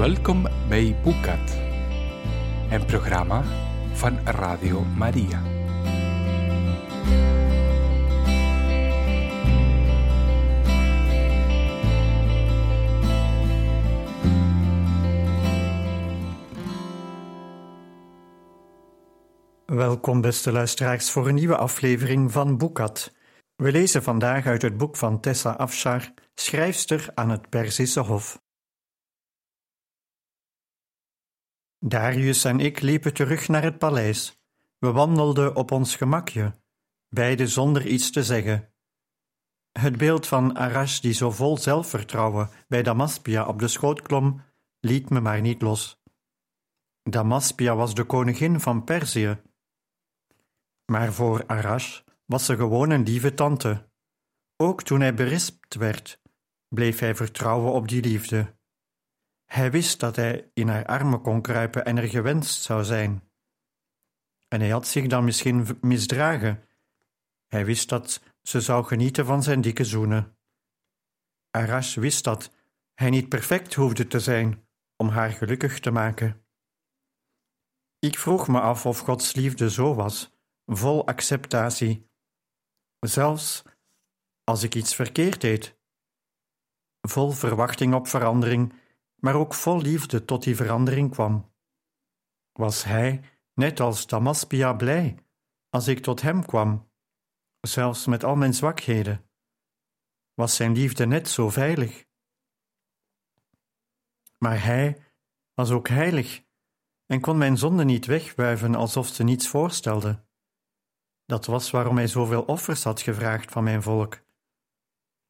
Welkom bij Boekat, een programma van Radio Maria. Welkom, beste luisteraars, voor een nieuwe aflevering van Boekat. We lezen vandaag uit het boek van Tessa Afshar, schrijfster aan het Perzische Hof. Darius en ik liepen terug naar het paleis. We wandelden op ons gemakje, beide zonder iets te zeggen. Het beeld van Arash, die zo vol zelfvertrouwen bij Damaspia op de schoot klom, liet me maar niet los. Damaspia was de koningin van Perzië. Maar voor Arash was ze gewoon een lieve tante. Ook toen hij berispt werd, bleef hij vertrouwen op die liefde. Hij wist dat hij in haar armen kon kruipen en er gewenst zou zijn. En hij had zich dan misschien misdragen. Hij wist dat ze zou genieten van zijn dikke zoenen. Arash wist dat hij niet perfect hoefde te zijn om haar gelukkig te maken. Ik vroeg me af of Gods liefde zo was, vol acceptatie, zelfs als ik iets verkeerd deed. Vol verwachting op verandering, maar ook vol liefde tot die verandering kwam. Was hij, net als Damaspia, blij als ik tot hem kwam, zelfs met al mijn zwakheden? Was zijn liefde net zo veilig? Maar hij was ook heilig en kon mijn zonde niet wegwuiven alsof ze niets voorstelde. Dat was waarom hij zoveel offers had gevraagd van mijn volk.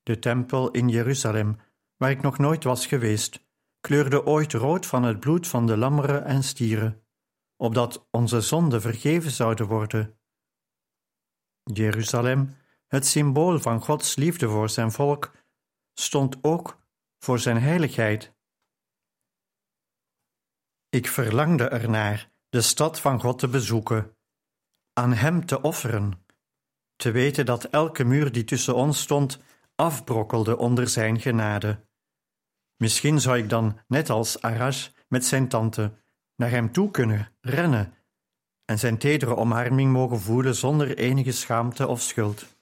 De tempel in Jeruzalem, waar ik nog nooit was geweest, kleurde ooit rood van het bloed van de lammeren en stieren, opdat onze zonden vergeven zouden worden. Jeruzalem, het symbool van Gods liefde voor zijn volk, stond ook voor zijn heiligheid. Ik verlangde ernaar de stad van God te bezoeken aan Hem te offeren, te weten dat elke muur die tussen ons stond afbrokkelde onder Zijn genade. Misschien zou ik dan, net als Arash met zijn tante, naar Hem toe kunnen rennen en Zijn tedere omarming mogen voelen zonder enige schaamte of schuld.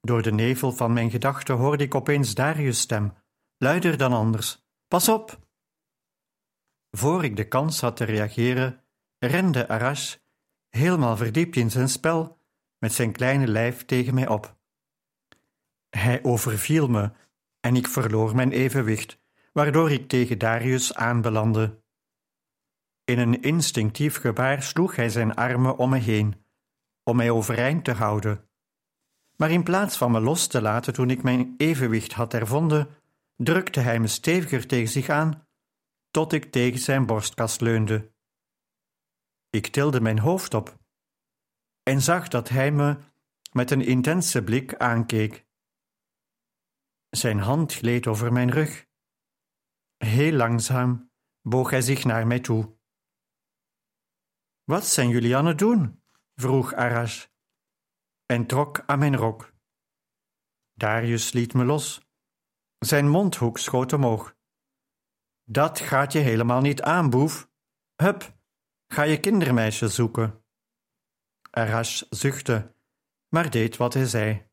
Door de nevel van mijn gedachten hoorde ik opeens Darius' stem, luider dan anders. Pas op! Voor ik de kans had te reageren, rende Arash helemaal verdiept in zijn spel, met zijn kleine lijf tegen mij op. Hij overviel me en ik verloor mijn evenwicht, waardoor ik tegen Darius aanbelandde. In een instinctief gebaar sloeg hij zijn armen om me heen, om mij overeind te houden. Maar in plaats van me los te laten toen ik mijn evenwicht had hervonden, drukte hij me steviger tegen zich aan, tot ik tegen zijn borstkast leunde. Ik tilde mijn hoofd op en zag dat hij me met een intense blik aankeek. Zijn hand gleed over mijn rug. Heel langzaam boog hij zich naar mij toe. Wat zijn jullie aan het doen? vroeg Arash en trok aan mijn rok. Darius liet me los. Zijn mondhoek schoot omhoog. Dat gaat je helemaal niet aan, boef. Hup, Ga je kindermeisje zoeken. Arash zuchtte, maar deed wat hij zei.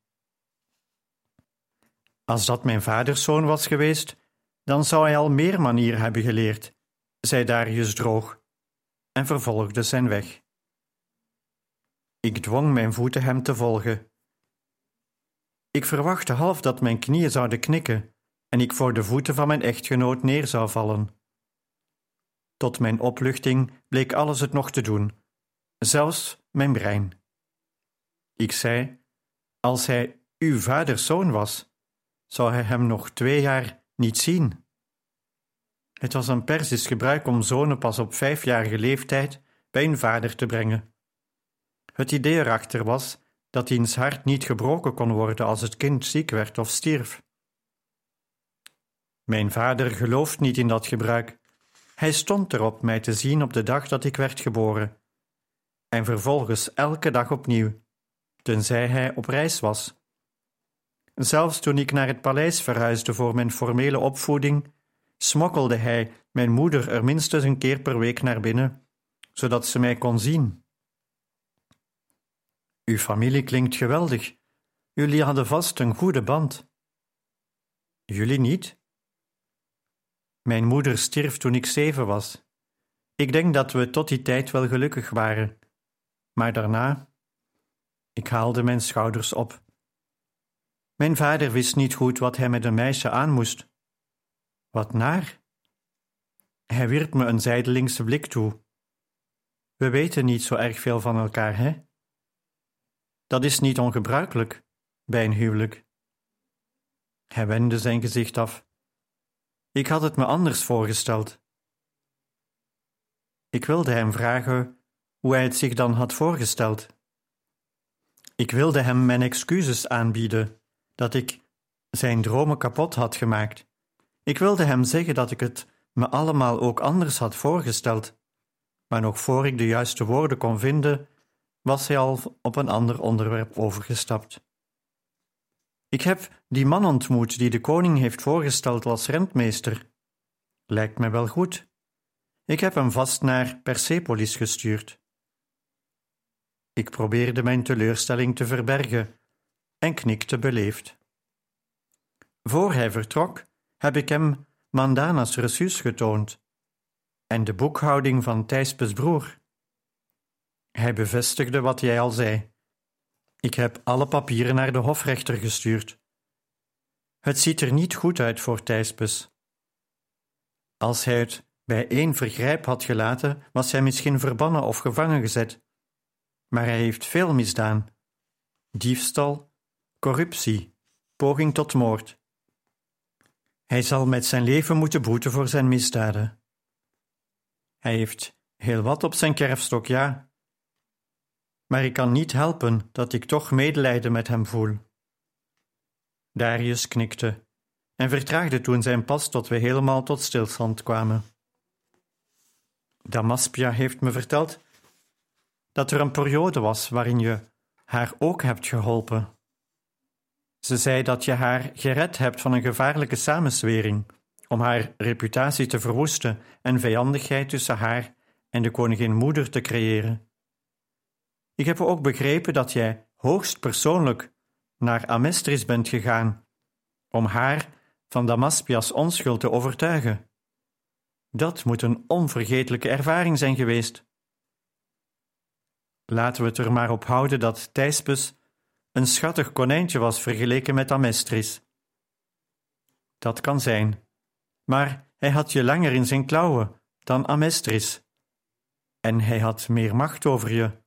Als dat mijn vaders zoon was geweest, dan zou hij al meer manier hebben geleerd, zei Darius droog, en vervolgde zijn weg. Ik dwong mijn voeten hem te volgen. Ik verwachtte half dat mijn knieën zouden knikken en ik voor de voeten van mijn echtgenoot neer zou vallen. Tot mijn opluchting bleek alles het nog te doen, zelfs mijn brein. Ik zei: Als hij uw vaders zoon was, zou hij hem nog twee jaar niet zien. Het was een Persisch gebruik om zonen pas op vijfjarige leeftijd bij hun vader te brengen. Het idee erachter was dat diens hart niet gebroken kon worden als het kind ziek werd of stierf. Mijn vader gelooft niet in dat gebruik hij stond erop mij te zien op de dag dat ik werd geboren, en vervolgens elke dag opnieuw, tenzij hij op reis was. Zelfs toen ik naar het paleis verhuisde voor mijn formele opvoeding, smokkelde hij mijn moeder er minstens een keer per week naar binnen, zodat ze mij kon zien. Uw familie klinkt geweldig. Jullie hadden vast een goede band. Jullie niet? Mijn moeder stierf toen ik zeven was. Ik denk dat we tot die tijd wel gelukkig waren. Maar daarna. Ik haalde mijn schouders op. Mijn vader wist niet goed wat hij met een meisje aan moest. Wat naar? Hij wierp me een zijdelingse blik toe. We weten niet zo erg veel van elkaar, hè? Dat is niet ongebruikelijk bij een huwelijk. Hij wendde zijn gezicht af. Ik had het me anders voorgesteld. Ik wilde hem vragen hoe hij het zich dan had voorgesteld. Ik wilde hem mijn excuses aanbieden dat ik zijn dromen kapot had gemaakt. Ik wilde hem zeggen dat ik het me allemaal ook anders had voorgesteld. Maar nog voor ik de juiste woorden kon vinden, was hij al op een ander onderwerp overgestapt. Ik heb die man ontmoet die de koning heeft voorgesteld als rentmeester. Lijkt me wel goed. Ik heb hem vast naar Persepolis gestuurd. Ik probeerde mijn teleurstelling te verbergen en knikte beleefd. Voor hij vertrok, heb ik hem Mandana's reçus getoond en de boekhouding van Thijspes broer. Hij bevestigde wat jij al zei. Ik heb alle papieren naar de hofrechter gestuurd. Het ziet er niet goed uit voor Thijspes. Als hij het bij één vergrijp had gelaten, was hij misschien verbannen of gevangen gezet. Maar hij heeft veel misdaan: diefstal, corruptie, poging tot moord. Hij zal met zijn leven moeten boeten voor zijn misdaden. Hij heeft heel wat op zijn kerfstok, ja. Maar ik kan niet helpen dat ik toch medelijden met hem voel. Darius knikte en vertraagde toen zijn pas tot we helemaal tot stilstand kwamen. Damaspia heeft me verteld dat er een periode was waarin je haar ook hebt geholpen. Ze zei dat je haar gered hebt van een gevaarlijke samenswering om haar reputatie te verwoesten en vijandigheid tussen haar en de koningin moeder te creëren. Ik heb ook begrepen dat jij hoogst persoonlijk naar Amestris bent gegaan om haar van Damaspias onschuld te overtuigen. Dat moet een onvergetelijke ervaring zijn geweest. Laten we het er maar op houden dat Thijspes een schattig konijntje was vergeleken met Amestris. Dat kan zijn, maar hij had je langer in zijn klauwen dan Amestris. En hij had meer macht over je.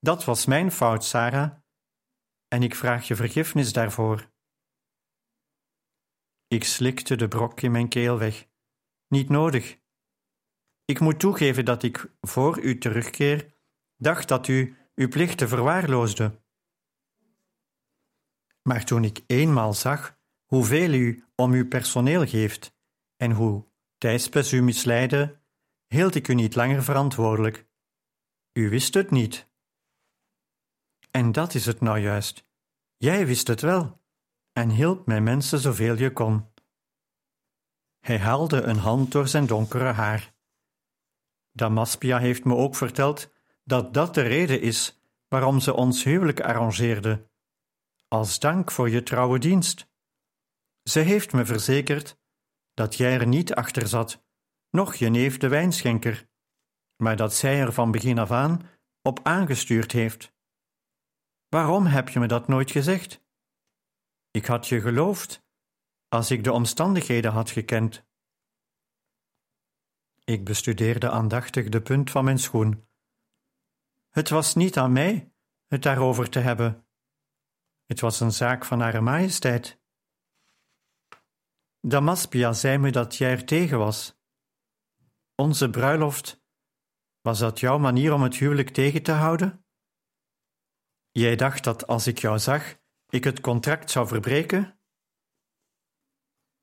Dat was mijn fout, Sarah, en ik vraag je vergiffenis daarvoor. Ik slikte de brok in mijn keel weg. Niet nodig. Ik moet toegeven dat ik voor u terugkeer dacht dat u uw plichten verwaarloosde. Maar toen ik eenmaal zag hoeveel u om uw personeel geeft en hoe Thijspes u misleidde, hield ik u niet langer verantwoordelijk. U wist het niet. En dat is het nou juist. Jij wist het wel en hielp mijn mensen zoveel je kon. Hij haalde een hand door zijn donkere haar. Damaspia heeft me ook verteld dat dat de reden is waarom ze ons huwelijk arrangeerde als dank voor je trouwe dienst. Ze heeft me verzekerd dat jij er niet achter zat, noch je neef de wijnschenker, maar dat zij er van begin af aan op aangestuurd heeft. Waarom heb je me dat nooit gezegd? Ik had je geloofd, als ik de omstandigheden had gekend. Ik bestudeerde aandachtig de punt van mijn schoen. Het was niet aan mij het daarover te hebben. Het was een zaak van Hare Majesteit. Damaspia zei me dat jij er tegen was. Onze bruiloft, was dat jouw manier om het huwelijk tegen te houden? Jij dacht dat als ik jou zag, ik het contract zou verbreken?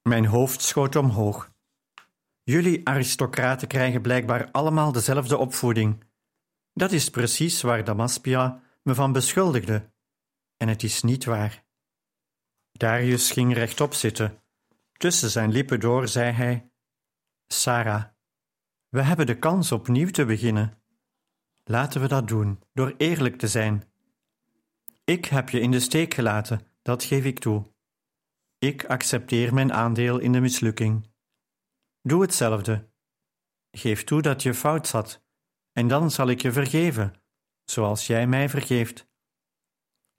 Mijn hoofd schoot omhoog. Jullie aristocraten krijgen blijkbaar allemaal dezelfde opvoeding. Dat is precies waar Damaspia me van beschuldigde en het is niet waar. Darius ging rechtop zitten. Tussen zijn lippen door zei hij: Sarah, we hebben de kans opnieuw te beginnen. Laten we dat doen door eerlijk te zijn. Ik heb je in de steek gelaten, dat geef ik toe. Ik accepteer mijn aandeel in de mislukking. Doe hetzelfde. Geef toe dat je fout zat, en dan zal ik je vergeven, zoals jij mij vergeeft.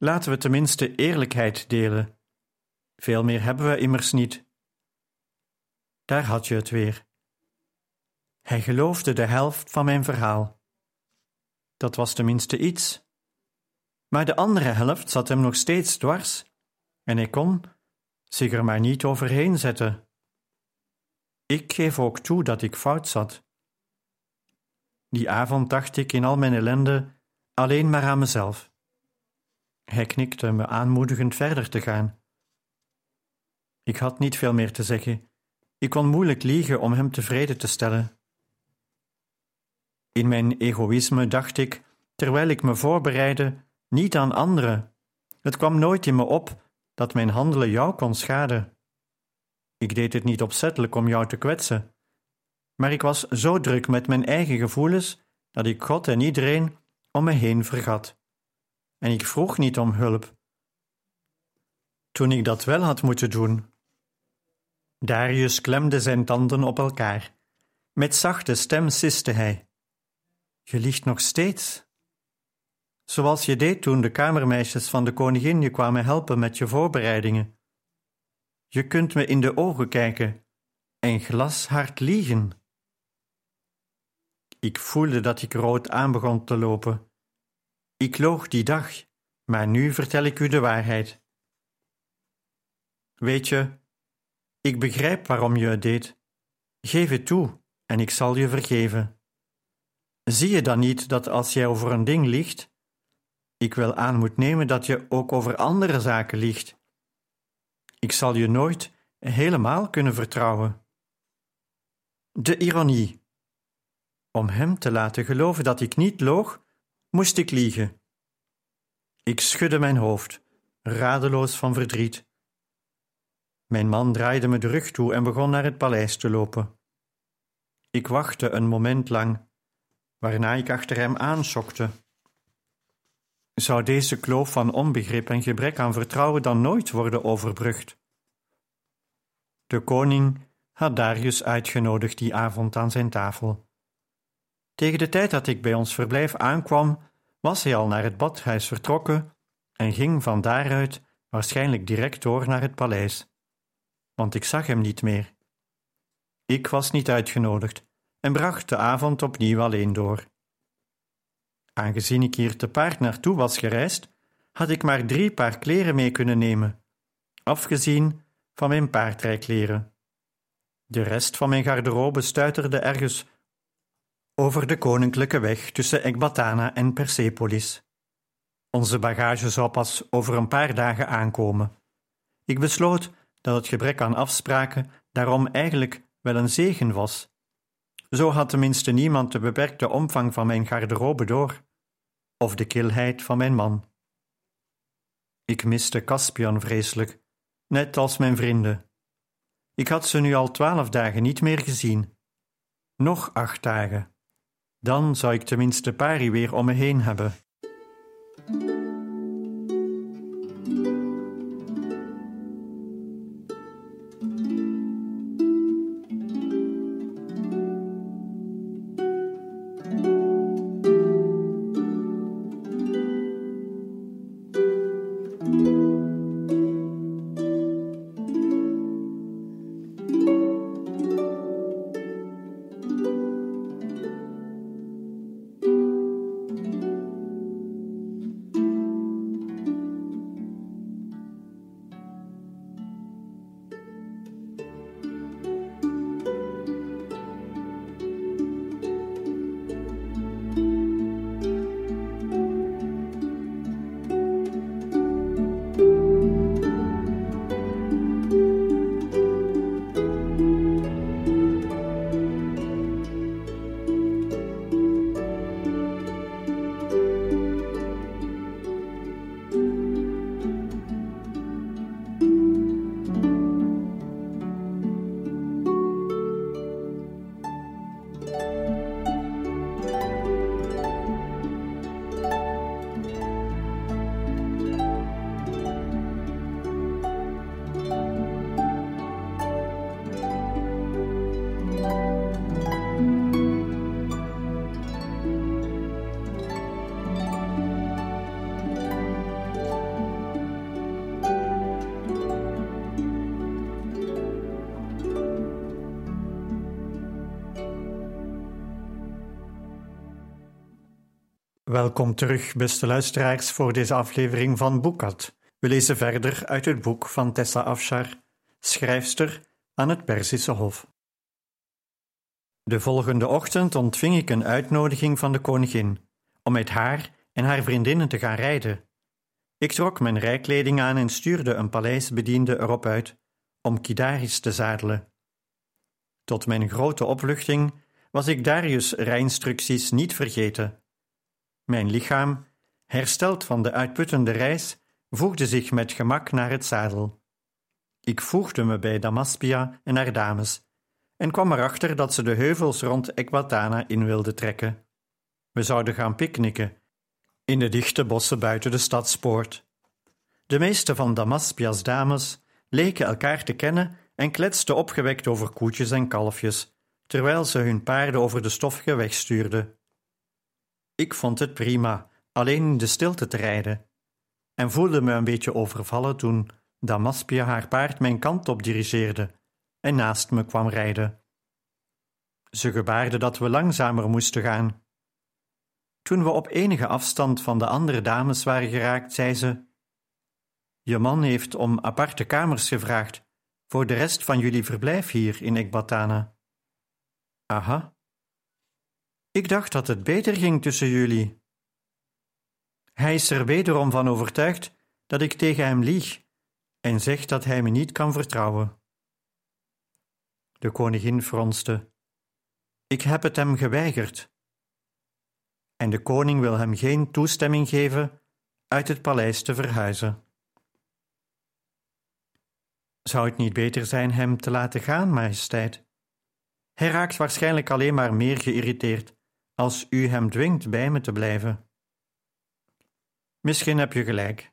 Laten we tenminste eerlijkheid delen. Veel meer hebben we immers niet. Daar had je het weer. Hij geloofde de helft van mijn verhaal. Dat was tenminste iets. Maar de andere helft zat hem nog steeds dwars, en hij kon zich er maar niet overheen zetten. Ik geef ook toe dat ik fout zat. Die avond dacht ik in al mijn ellende alleen maar aan mezelf. Hij knikte me aanmoedigend verder te gaan. Ik had niet veel meer te zeggen. Ik kon moeilijk liegen om hem tevreden te stellen. In mijn egoïsme dacht ik, terwijl ik me voorbereidde, niet aan anderen. Het kwam nooit in me op dat mijn handelen jou kon schaden. Ik deed het niet opzettelijk om jou te kwetsen, maar ik was zo druk met mijn eigen gevoelens dat ik God en iedereen om me heen vergat. En ik vroeg niet om hulp. Toen ik dat wel had moeten doen. Darius klemde zijn tanden op elkaar. Met zachte stem siste hij: Je liegt nog steeds. Zoals je deed toen de kamermeisjes van de koningin je kwamen helpen met je voorbereidingen. Je kunt me in de ogen kijken en glashard liegen. Ik voelde dat ik rood aan begon te lopen. Ik loog die dag, maar nu vertel ik u de waarheid. Weet je, ik begrijp waarom je het deed. Geef het toe en ik zal je vergeven. Zie je dan niet dat als jij over een ding liegt, ik wel aan moet nemen dat je ook over andere zaken liegt? Ik zal je nooit helemaal kunnen vertrouwen. De ironie. Om hem te laten geloven dat ik niet loog, moest ik liegen. Ik schudde mijn hoofd, radeloos van verdriet. Mijn man draaide me de rug toe en begon naar het paleis te lopen. Ik wachtte een moment lang, waarna ik achter hem aanschokte. Zou deze kloof van onbegrip en gebrek aan vertrouwen dan nooit worden overbrugd? De koning had Darius uitgenodigd die avond aan zijn tafel. Tegen de tijd dat ik bij ons verblijf aankwam, was hij al naar het badhuis vertrokken en ging van daaruit waarschijnlijk direct door naar het paleis, want ik zag hem niet meer. Ik was niet uitgenodigd en bracht de avond opnieuw alleen door. Aangezien ik hier te paard naartoe was gereisd, had ik maar drie paar kleren mee kunnen nemen, afgezien van mijn paardrijkleren. De rest van mijn garderobe stuiterde ergens over de koninklijke weg tussen Ekbatana en Persepolis. Onze bagage zou pas over een paar dagen aankomen. Ik besloot dat het gebrek aan afspraken daarom eigenlijk wel een zegen was. Zo had tenminste niemand de beperkte omvang van mijn garderobe door, of de kilheid van mijn man. Ik miste Caspian vreselijk, net als mijn vrienden. Ik had ze nu al twaalf dagen niet meer gezien. Nog acht dagen. Dan zou ik tenminste Pari weer om me heen hebben. Welkom terug, beste luisteraars, voor deze aflevering van Boekat. We lezen verder uit het boek van Tessa Afshar, schrijfster aan het Perzische Hof. De volgende ochtend ontving ik een uitnodiging van de koningin om met haar en haar vriendinnen te gaan rijden. Ik trok mijn rijkleding aan en stuurde een paleisbediende erop uit om Kidaris te zadelen. Tot mijn grote opluchting was ik Darius' rijinstructies niet vergeten. Mijn lichaam, hersteld van de uitputtende reis, voegde zich met gemak naar het zadel. Ik voegde me bij Damaspia en haar dames en kwam erachter dat ze de heuvels rond Ekbatana in wilden trekken. We zouden gaan picknicken in de dichte bossen buiten de stadspoort. De meeste van Damaspia's dames leken elkaar te kennen en kletsten opgewekt over koetjes en kalfjes, terwijl ze hun paarden over de stoffige weg stuurden. Ik vond het prima alleen in de stilte te rijden, en voelde me een beetje overvallen toen Damaspia haar paard mijn kant op dirigeerde en naast me kwam rijden. Ze gebaarde dat we langzamer moesten gaan. Toen we op enige afstand van de andere dames waren geraakt, zei ze: Je man heeft om aparte kamers gevraagd voor de rest van jullie verblijf hier in Ekbatana. Aha. Ik dacht dat het beter ging tussen jullie. Hij is er wederom van overtuigd dat ik tegen hem lieg en zegt dat hij me niet kan vertrouwen. De koningin fronste. Ik heb het hem geweigerd. En de koning wil hem geen toestemming geven uit het paleis te verhuizen. Zou het niet beter zijn hem te laten gaan, majesteit? Hij raakt waarschijnlijk alleen maar meer geïrriteerd als u hem dwingt bij me te blijven. Misschien heb je gelijk.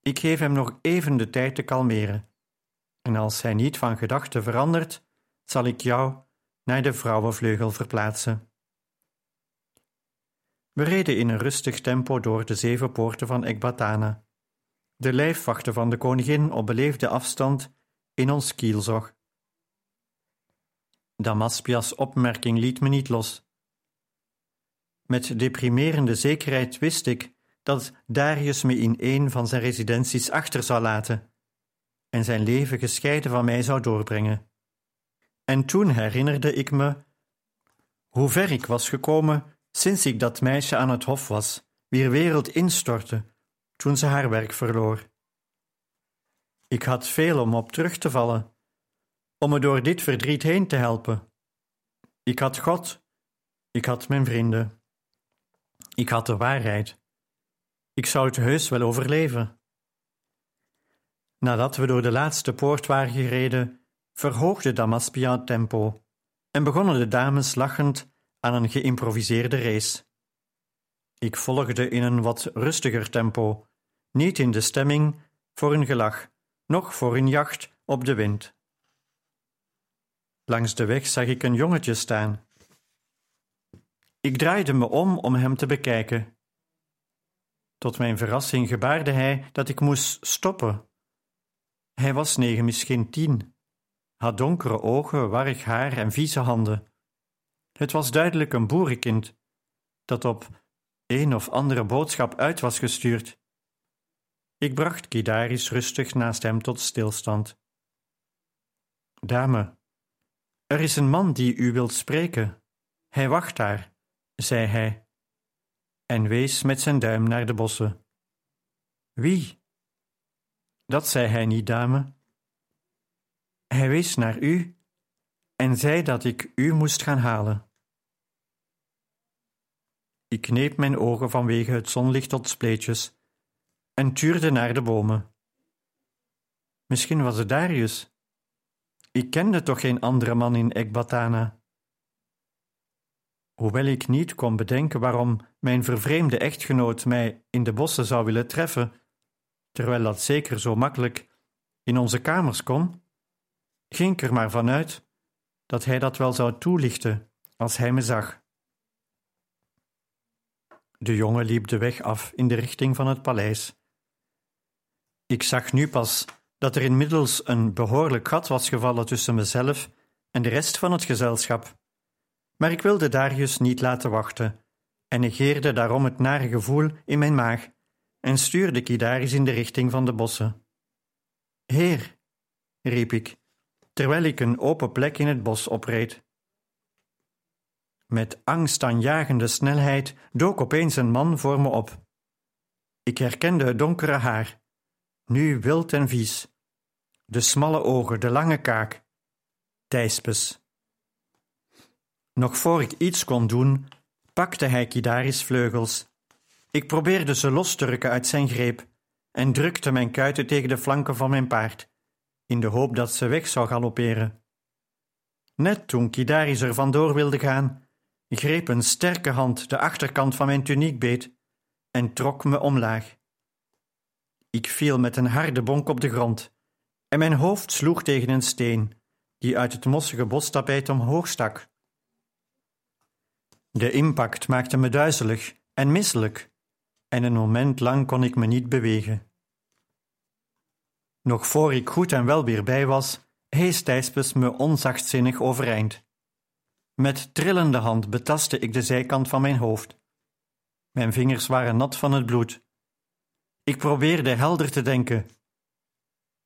Ik geef hem nog even de tijd te kalmeren. En als hij niet van gedachten verandert, zal ik jou naar de vrouwenvleugel verplaatsen. We reden in een rustig tempo door de zeven poorten van Ekbatana. De lijfwachten van de koningin op beleefde afstand in ons kielzog. Damaspias opmerking liet me niet los. Met deprimerende zekerheid wist ik dat Darius me in een van zijn residenties achter zou laten en zijn leven gescheiden van mij zou doorbrengen. En toen herinnerde ik me hoe ver ik was gekomen sinds ik dat meisje aan het hof was, wier wereld instortte toen ze haar werk verloor. Ik had veel om op terug te vallen, om me door dit verdriet heen te helpen. Ik had God, ik had mijn vrienden, ik had de waarheid. Ik zou het heus wel overleven. Nadat we door de laatste poort waren gereden, verhoogde Damaspia het tempo en begonnen de dames lachend aan een geïmproviseerde race. Ik volgde in een wat rustiger tempo, niet in de stemming voor een gelach, noch voor een jacht op de wind. Langs de weg zag ik een jongetje staan. Ik draaide me om om hem te bekijken. Tot mijn verrassing gebaarde hij dat ik moest stoppen. Hij was negen, misschien tien, had donkere ogen, warrig haar en vieze handen. Het was duidelijk een boerenkind dat op een of andere boodschap uit was gestuurd. Ik bracht Kidaris rustig naast hem tot stilstand. Dame, er is een man die u wilt spreken. Hij wacht daar, zei hij, en wees met zijn duim naar de bossen. Wie? Dat zei hij niet, dame. Hij wees naar u en zei dat ik u moest gaan halen. Ik kneep mijn ogen vanwege het zonlicht tot spleetjes en tuurde naar de bomen. Misschien was het Darius. Ik kende toch geen andere man in Ekbatana. Hoewel ik niet kon bedenken waarom mijn vervreemde echtgenoot mij in de bossen zou willen treffen, terwijl dat zeker zo makkelijk in onze kamers kon, ging ik er maar vanuit dat hij dat wel zou toelichten als hij me zag. De jongen liep de weg af in de richting van het paleis. Ik zag nu pas dat er inmiddels een behoorlijk gat was gevallen tussen mezelf en de rest van het gezelschap. Maar ik wilde Darius niet laten wachten en negeerde daarom het nare gevoel in mijn maag en stuurde Kidaris in de richting van de bossen. Heer, riep ik, terwijl ik een open plek in het bos opreed. Met angstaanjagende snelheid dook opeens een man voor me op. Ik herkende het donkere haar, nu wild en vies, de smalle ogen, de lange kaak. Thijspes. Nog voor ik iets kon doen, pakte hij Kidaris vleugels. Ik probeerde ze los te rukken uit zijn greep en drukte mijn kuiten tegen de flanken van mijn paard, in de hoop dat ze weg zou galopperen. Net toen Kidaris er vandoor wilde gaan, greep een sterke hand de achterkant van mijn tuniek beet en trok me omlaag. Ik viel met een harde bonk op de grond en mijn hoofd sloeg tegen een steen die uit het mossige bostapijt omhoog stak. De impact maakte me duizelig en misselijk, en een moment lang kon ik me niet bewegen. Nog voor ik goed en wel weer bij was, hees Thijspes me onzachtzinnig overeind. Met trillende hand betastte ik de zijkant van mijn hoofd. Mijn vingers waren nat van het bloed. Ik probeerde helder te denken.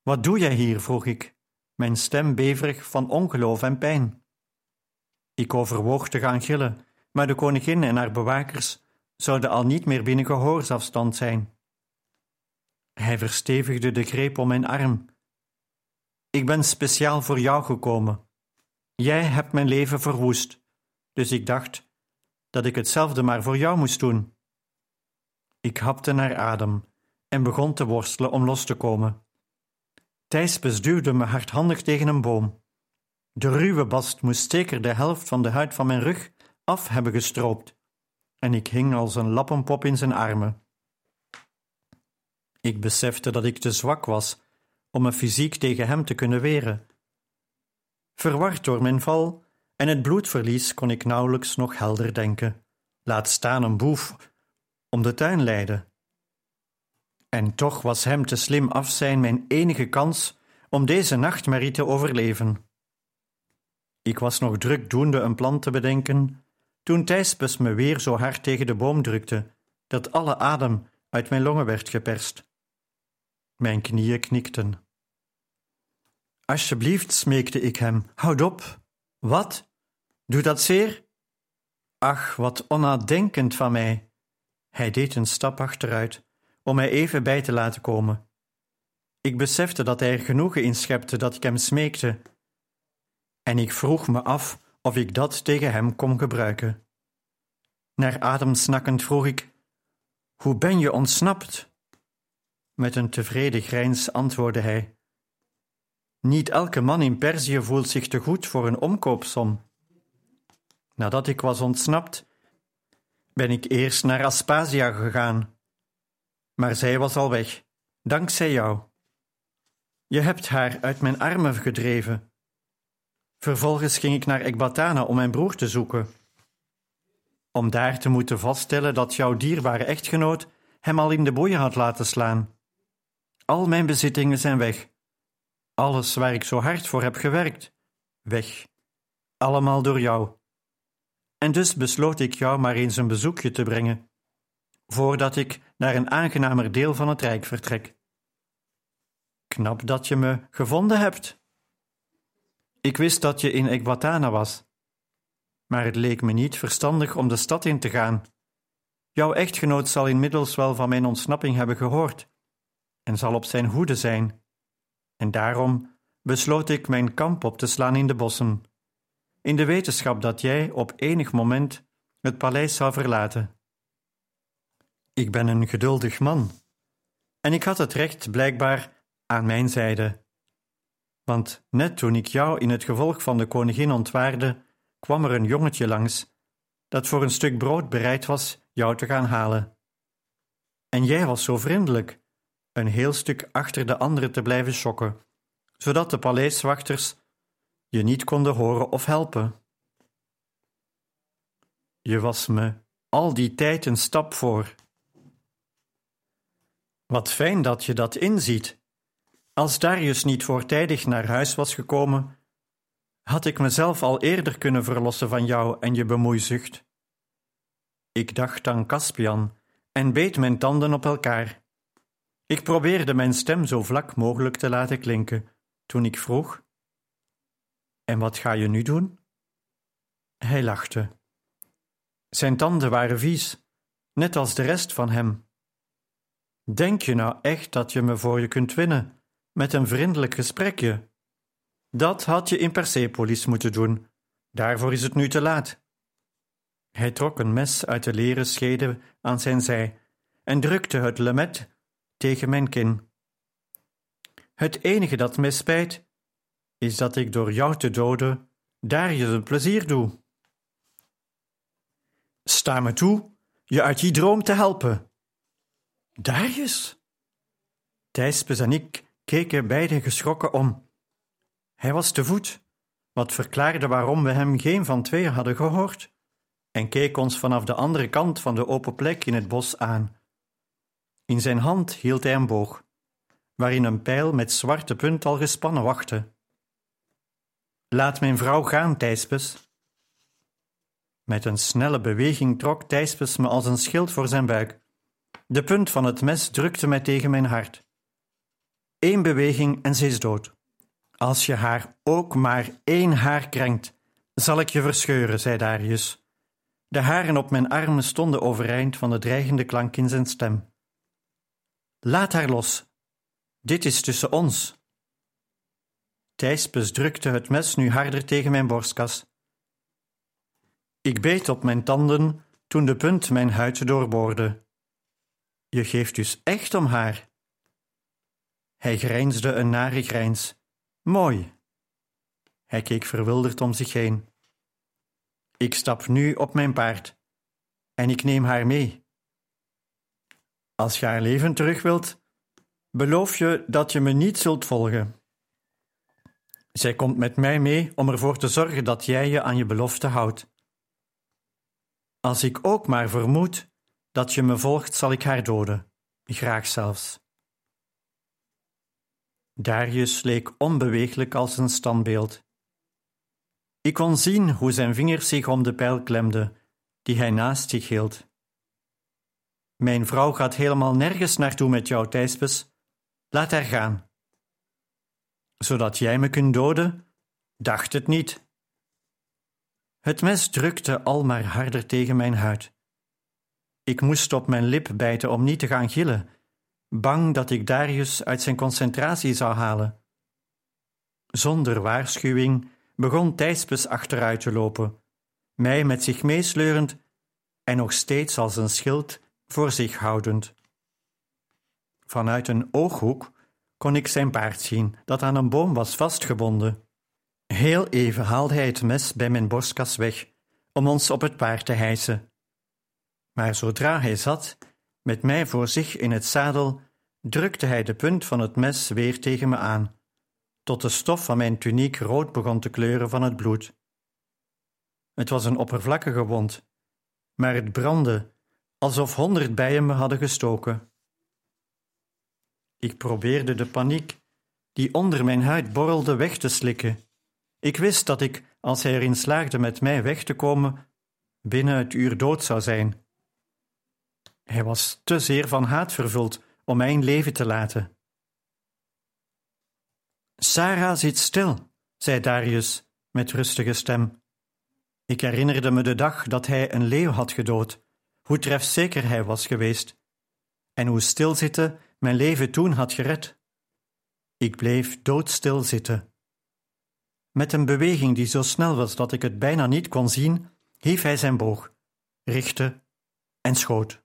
Wat doe jij hier? vroeg ik, mijn stem beverig van ongeloof en pijn. Ik overwoog te gaan gillen, maar de koningin en haar bewakers zouden al niet meer binnen gehoorsafstand zijn. Hij verstevigde de greep om mijn arm. Ik ben speciaal voor jou gekomen. Jij hebt mijn leven verwoest, dus ik dacht dat ik hetzelfde maar voor jou moest doen. Ik hapte naar adem en begon te worstelen om los te komen. Thijs bestuurde me hardhandig tegen een boom. De ruwe bast moest zeker de helft van de huid van mijn rug af hebben gestroopt, en ik hing als een lappenpop in zijn armen. Ik besefte dat ik te zwak was om me fysiek tegen hem te kunnen weren. Verward door mijn val en het bloedverlies kon ik nauwelijks nog helder denken, laat staan een boef om de tuin leiden. En toch was hem te slim af zijn mijn enige kans om deze nachtmerrie te overleven. Ik was nog druk doende een plan te bedenken, toen Thijspes me weer zo hard tegen de boom drukte, dat alle adem uit mijn longen werd geperst. Mijn knieën knikten. Alsjeblieft, smeekte ik hem, houd op. Wat? Doe dat zeer? Ach, wat onnadenkend van mij. Hij deed een stap achteruit, om mij even bij te laten komen. Ik besefte dat hij er genoegen in schepte dat ik hem smeekte, en ik vroeg me af of ik dat tegen hem kon gebruiken. Naar adem snakkend vroeg ik: Hoe ben je ontsnapt? Met een tevreden grijns antwoordde hij: Niet elke man in Perzië voelt zich te goed voor een omkoopsom. Nadat ik was ontsnapt, ben ik eerst naar Aspasia gegaan. Maar zij was al weg, dankzij jou. Je hebt haar uit mijn armen gedreven. Vervolgens ging ik naar Ekbatana om mijn broer te zoeken. Om daar te moeten vaststellen dat jouw dierbare echtgenoot hem al in de boeien had laten slaan. Al mijn bezittingen zijn weg. Alles waar ik zo hard voor heb gewerkt, weg. Allemaal door jou. En dus besloot ik jou maar eens een bezoekje te brengen, voordat ik naar een aangenamer deel van het Rijk vertrek. Knap dat je me gevonden hebt. Ik wist dat je in Ekbatana was, maar het leek me niet verstandig om de stad in te gaan. Jouw echtgenoot zal inmiddels wel van mijn ontsnapping hebben gehoord en zal op zijn hoede zijn. En daarom besloot ik mijn kamp op te slaan in de bossen, in de wetenschap dat jij op enig moment het paleis zou verlaten. Ik ben een geduldig man, en ik had het recht blijkbaar aan mijn zijde. Want net toen ik jou in het gevolg van de koningin ontwaarde, kwam er een jongetje langs dat voor een stuk brood bereid was jou te gaan halen. En jij was zo vriendelijk een heel stuk achter de anderen te blijven schokken, zodat de paleiswachters je niet konden horen of helpen. Je was me al die tijd een stap voor. Wat fijn dat je dat inziet. Als Darius niet voortijdig naar huis was gekomen, had ik mezelf al eerder kunnen verlossen van jou en je bemoeizucht. Ik dacht aan Caspian en beet mijn tanden op elkaar. Ik probeerde mijn stem zo vlak mogelijk te laten klinken toen ik vroeg: En wat ga je nu doen? Hij lachte. Zijn tanden waren vies, net als de rest van hem. Denk je nou echt dat je me voor je kunt winnen met een vriendelijk gesprekje? Dat had je in Persepolis moeten doen. Daarvoor is het nu te laat. Hij trok een mes uit de leren schede aan zijn zij en drukte het lemet tegen mijn kin. Het enige dat mij spijt, is dat ik door jou te doden daar je een plezier doe. Sta me toe je uit die droom te helpen. Darius? Thijspes en ik keken beiden geschrokken om. Hij was te voet, wat verklaarde waarom we hem geen van tweeën hadden gehoord, en keek ons vanaf de andere kant van de open plek in het bos aan. In zijn hand hield hij een boog, waarin een pijl met zwarte punt al gespannen wachtte. Laat mijn vrouw gaan, Thijspes. Met een snelle beweging trok Thijspes me als een schild voor zijn buik. De punt van het mes drukte mij tegen mijn hart. Eén beweging en ze is dood. Als je haar ook maar één haar krenkt, zal ik je verscheuren, zei Darius. De haren op mijn armen stonden overeind van de dreigende klank in zijn stem. Laat haar los. Dit is tussen ons. Thijspes drukte het mes nu harder tegen mijn borstkas. Ik beet op mijn tanden toen de punt mijn huid doorboorde. Je geeft dus echt om haar. Hij grijnsde een nare grijns. Mooi. Hij keek verwilderd om zich heen. Ik stap nu op mijn paard en ik neem haar mee. Als je haar leven terug wilt, beloof je dat je me niet zult volgen. Zij komt met mij mee om ervoor te zorgen dat jij je aan je belofte houdt. Als ik ook maar vermoed dat je me volgt, zal ik haar doden, graag zelfs. Darius leek onbeweeglijk als een standbeeld. Ik kon zien hoe zijn vingers zich om de pijl klemden, die hij naast zich hield. Mijn vrouw gaat helemaal nergens naartoe met jou, Thijspes. Laat haar gaan. Zodat jij me kunt doden? Dacht het niet. Het mes drukte al maar harder tegen mijn huid. Ik moest op mijn lip bijten om niet te gaan gillen, bang dat ik Darius uit zijn concentratie zou halen. Zonder waarschuwing begon Thijspes achteruit te lopen, mij met zich meesleurend en nog steeds als een schild voor zich houdend. Vanuit een ooghoek kon ik zijn paard zien, dat aan een boom was vastgebonden. Heel even haalde hij het mes bij mijn borstkas weg, om ons op het paard te hijsen. Maar zodra hij zat, met mij voor zich in het zadel, drukte hij de punt van het mes weer tegen me aan, tot de stof van mijn tuniek rood begon te kleuren van het bloed. Het was een oppervlakkige wond, maar het brandde alsof honderd bijen me hadden gestoken. Ik probeerde de paniek die onder mijn huid borrelde weg te slikken. Ik wist dat ik, als hij erin slaagde met mij weg te komen, binnen het uur dood zou zijn. Hij was te zeer van haat vervuld om mijn leven te laten. Sarah zit stil, zei Darius met rustige stem. Ik herinnerde me de dag dat hij een leeuw had gedood, hoe trefzeker hij was geweest, en hoe stilzitten mijn leven toen had gered. Ik bleef doodstil zitten. Met een beweging die zo snel was dat ik het bijna niet kon zien, hief hij zijn boog, richtte en schoot.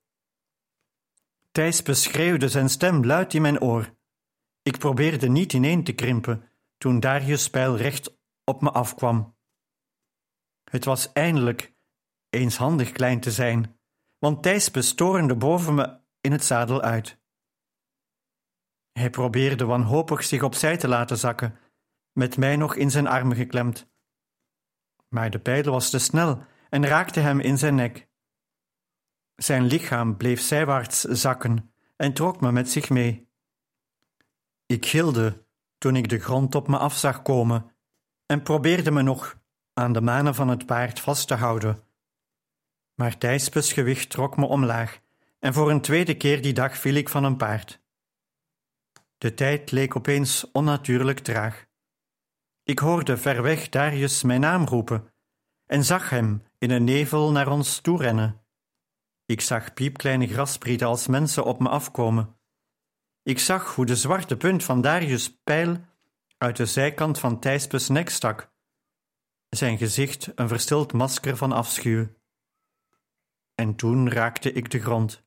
Thijs beschreeuwde zijn stem luid in mijn oor. Ik probeerde niet ineen te krimpen toen Darius' pijl recht op me afkwam. Het was eindelijk eens handig klein te zijn, want Thijs bestorende boven me in het zadel uit. Hij probeerde wanhopig zich opzij te laten zakken, met mij nog in zijn armen geklemd. Maar de pijl was te snel en raakte hem in zijn nek. Zijn lichaam bleef zijwaarts zakken en trok me met zich mee. Ik gilde toen ik de grond op me af zag komen en probeerde me nog aan de manen van het paard vast te houden. Maar Thijspes gewicht trok me omlaag en voor een tweede keer die dag viel ik van een paard. De tijd leek opeens onnatuurlijk traag. Ik hoorde ver weg Darius mijn naam roepen en zag hem in een nevel naar ons toerennen. Ik zag piepkleine grasprieten als mensen op me afkomen. Ik zag hoe de zwarte punt van Darius' pijl uit de zijkant van Thijspes nek stak. Zijn gezicht een verstild masker van afschuw. En toen raakte ik de grond.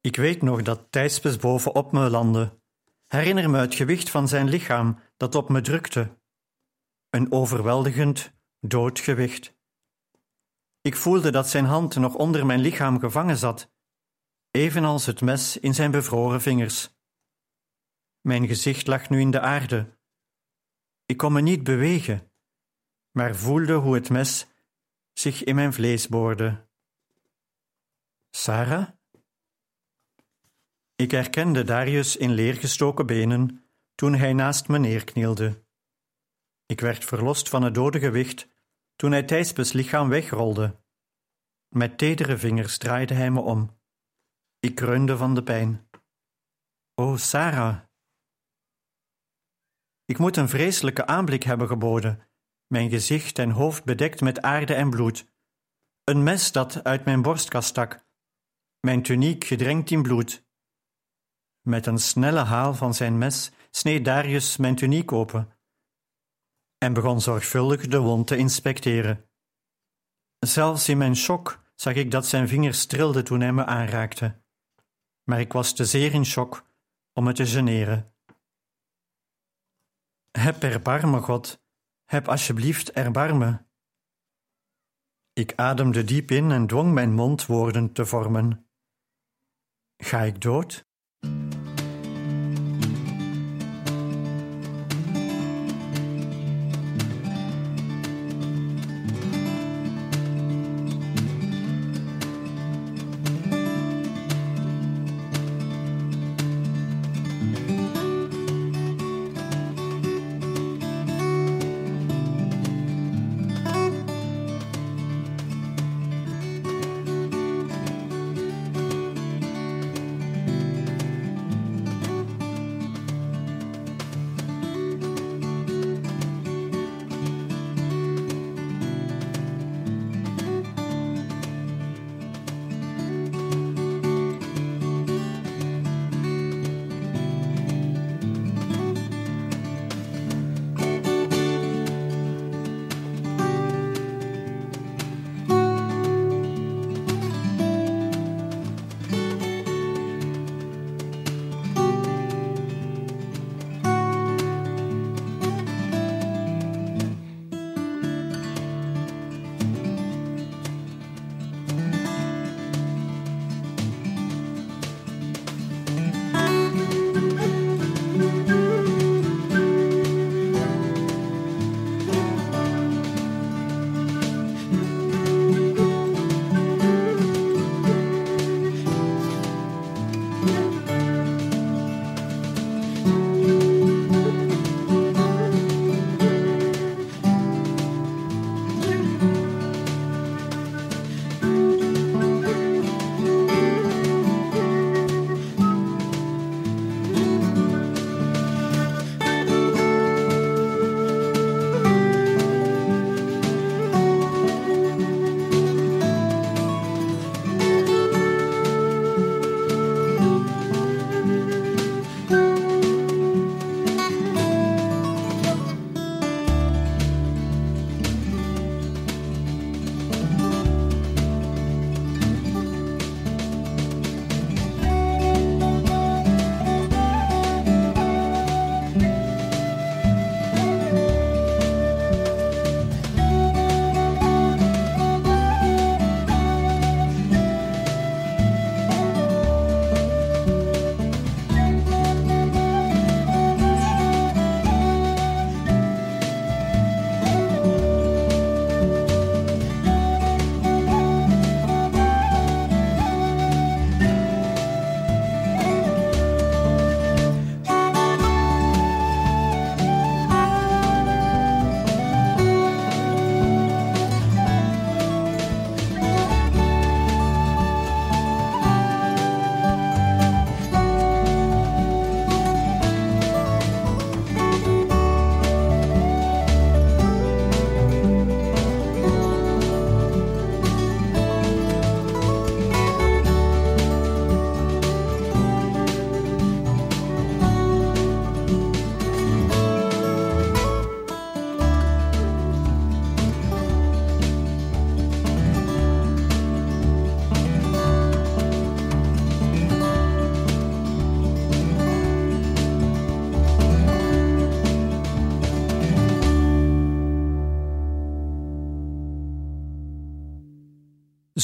Ik weet nog dat Thijspes bovenop me landde. Herinner me het gewicht van zijn lichaam dat op me drukte. Een overweldigend, dood gewicht. Ik voelde dat zijn hand nog onder mijn lichaam gevangen zat, evenals het mes in zijn bevroren vingers. Mijn gezicht lag nu in de aarde. Ik kon me niet bewegen, maar voelde hoe het mes zich in mijn vlees boorde. Sarah? Ik herkende Darius in leergestoken benen toen hij naast me neerknielde. Ik werd verlost van het dode gewicht toen hij Thijspes lichaam wegrolde. Met tedere vingers draaide hij me om. Ik kreunde van de pijn. O, Sarah! Ik moet een vreselijke aanblik hebben geboden, mijn gezicht en hoofd bedekt met aarde en bloed. Een mes dat uit mijn borstkas stak, mijn tuniek gedrenkt in bloed. Met een snelle haal van zijn mes sneed Darius mijn tuniek open en begon zorgvuldig de wond te inspecteren. Zelfs in mijn shock zag ik dat zijn vingers trilden toen hij me aanraakte. Maar ik was te zeer in shock om me te generen. Heb erbarmen, God, heb alsjeblieft erbarmen. Ik ademde diep in en dwong mijn mond woorden te vormen. Ga ik dood?